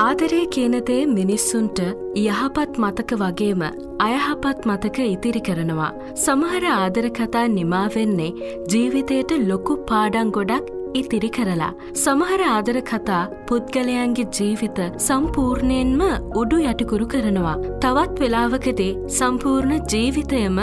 ආදරේ කියනදේ මිනිස්සුන්ට යහපත් මතක වගේම අයහපත් මතක ඉතිරි කරනවා. සමහර ආදර කතා නිමාවෙන්නේ ජීවිතයට ලොකු පාඩන් ගොඩක් ඉතිරි කරලා. සමහර ආදර කතා පුද්ගලයන්ගේ ජීවිත සම්පූර්ණයෙන්ම උඩු යටිකුරු කරනවා. තවත් වෙලාවකදේ සම්පූර්ණ ජීවිතයම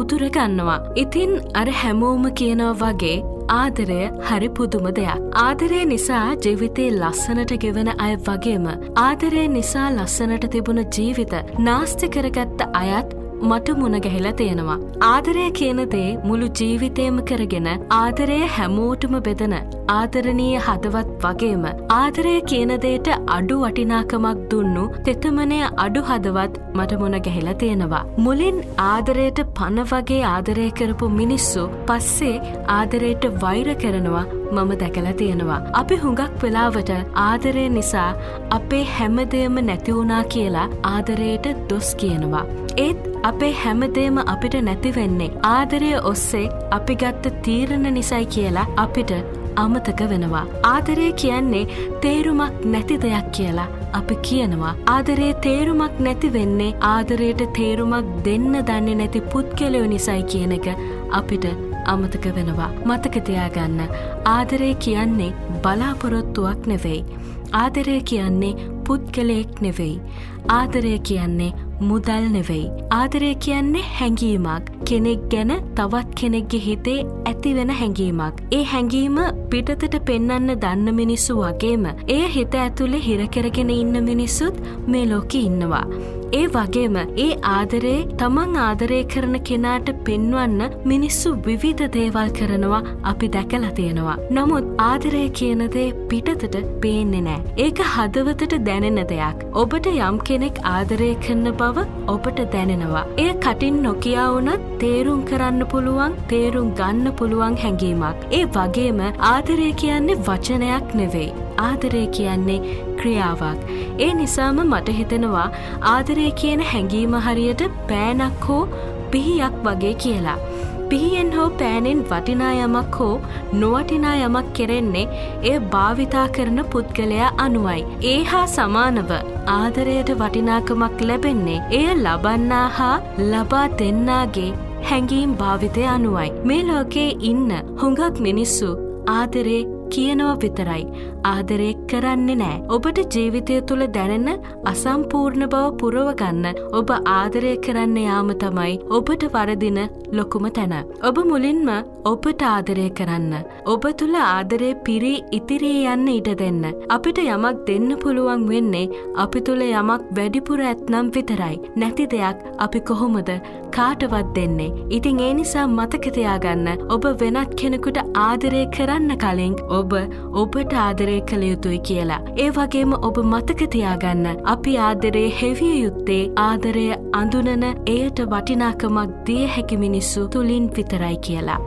උතුරගන්නවා. ඉතින් අර හැමෝම කියනව වගේ ආදරය හරි පුදුම දෙයක්. ආදරය නිසා ජීවිතේ ලස්සනට ගෙවන අය වගේම ආදරය නිසා ලස්සනට තිබුණ ජීවිත නාස්ති කරගත්ත අයත් මට මුණ ගැහිලා තියෙනවා. ආදරය කියනදේ මුළු ජීවිතයම කරගෙන ආදරය හැමෝටම බෙදන ආදරණීය හදවත් වගේම ආදරය කියනදේට අඩු වටිනාකමක් දුන්නු තෙතමනය අඩු හදවත් මට මුණ ගැහිලා තියෙනවා. මුලින් ආදරයට පණ වගේ ආදරය කරපු මිනිස්සු පස්සේ ආදරයට වෛර කරනවා මම දැකලා තියෙනවා. අපි හුඟක් වෙලාවට ආදරය නිසා අපේ හැමදේම නැතිවුණා කියලා ආදරයට දොස් කියනවා. ඒත් අපේ හැමදේම අපිට නැතිවෙන්නේ ආදරය ඔස්සේ අපි ගත්ත තීරණ නිසයි කියලා අපිට අමතක වෙනවා. ආදරය කියන්නේ තේරුමක් නැති දෙයක් කියලා අපි කියනවා. ආදරේ තේරුමක් නැති වෙන්නේ ආදරයට තේරුමක් දෙන්න දන්නේ නැති පුද්ගලයෝ නිසයි කියන එක අපිට අමතක වෙනවා. මතකතියාගන්න ආදරය කියන්නේ බලාපොරොත්තුවක් නෙවෙයි. ආදරය කියන්නේ පුද්ගලයෙක් නෙවෙයි. ආදරය කියන්නේ මුදල් නෙවෙයි. ආදරය කියන්නේ හැඟීමක් කෙනෙක් ගැන තවත් කෙනෙක්ගේ හිතේ ඇතිවෙන හැඟීමක්. ඒ හැඟීම පිටතට පෙන්නන්න දන්න මිනිස්සු වගේම එය හිත ඇතුළේ හිරකරගෙන ඉන්න මිනිස්සුත් මේ ලෝකෙ ඉන්නවා. ඒ වගේම ඒ ආදරේ තමන් ආදරය කරන කෙනාට පෙන්වන්න මිනිස්සු විවිධ දේවල් කරනවා අපි දැකලා තියෙනවා. නමුත් ආදරය කියනදේ පිටතට පේන්නේ නෑ. ඒක හදවතට දැනෙන දෙයක්. ඔබට යම් කෙනෙක් ආදරය කරන බව ඔබට දැනෙනවා. එය කටින් නොකියා වුණත් තේරුම් කරන්න පුළුවන් තේරුම් ගන්න පුළුවන් හැඟීමක්. ඒ වගේම ආදරය කියන්නේ වචනයක් නෙවෙයි. ආදරය කියන්නේ ක්‍රියාවක්. ඒ නිසාම මට හිතෙනවා ආදරය කියන හැඟීම හරියට පෑනක් හෝ පිහියක් වගේ කියලා. පිහියෙන් හෝ පෑනෙන් වටිනා යමක් හෝ නොවටිනා යමක් කෙරෙන්නේ එය භාවිතා කරන පුද්ගලයා අනුවයි. ඒ හා සමානව ආදරයට වටිනාකමක් ලැබෙන්නේ එය ලබන්නා හා ලබා දෙන්නාගේ හැඟීම් භාවිතය අනුවයි. මේ ලෝකේ ඉන්න හුඟක් මිනිස්සු ආදරේ කියනව විතරයි. ආදරේ කරන්නේ නෑ. ඔබට ජීවිතය තුළ දැනෙන අසම්පූර්ණ බව පුරවගන්න ඔබ ආදරය කරන්න යාම තමයි ඔබට වරදින ලොකුම තැන. ඔබ මුලින්ම ඔබට ආදරය කරන්න. ඔබ තුළ ආදරය පිරී ඉතිරී යන්න ඉට දෙන්න. අපිට යමක් දෙන්න පුළුවන් වෙන්නේ අපි තුළ යමක් වැඩිපුර ඇත්නම් විතරයි. නැති දෙයක් අපි කොහොමද කාටවත් දෙන්නේ. ඉතින් ඒ නිසා මතකතියාගන්න ඔබ වෙනත් කෙනෙකුට ආදරය කරන්න කලින් ඔබ ඔබට ආදරය කළ යුතුයි කියලා. ඒ වගේම ඔබ මතකතියාගන්න අපි ආදරේ හෙවිය යුත්තේ ආදරය අඳුනන එයට වටිනාකමක් දිය හැකි මිනිස්සු තුළින් විතරයි කියලා.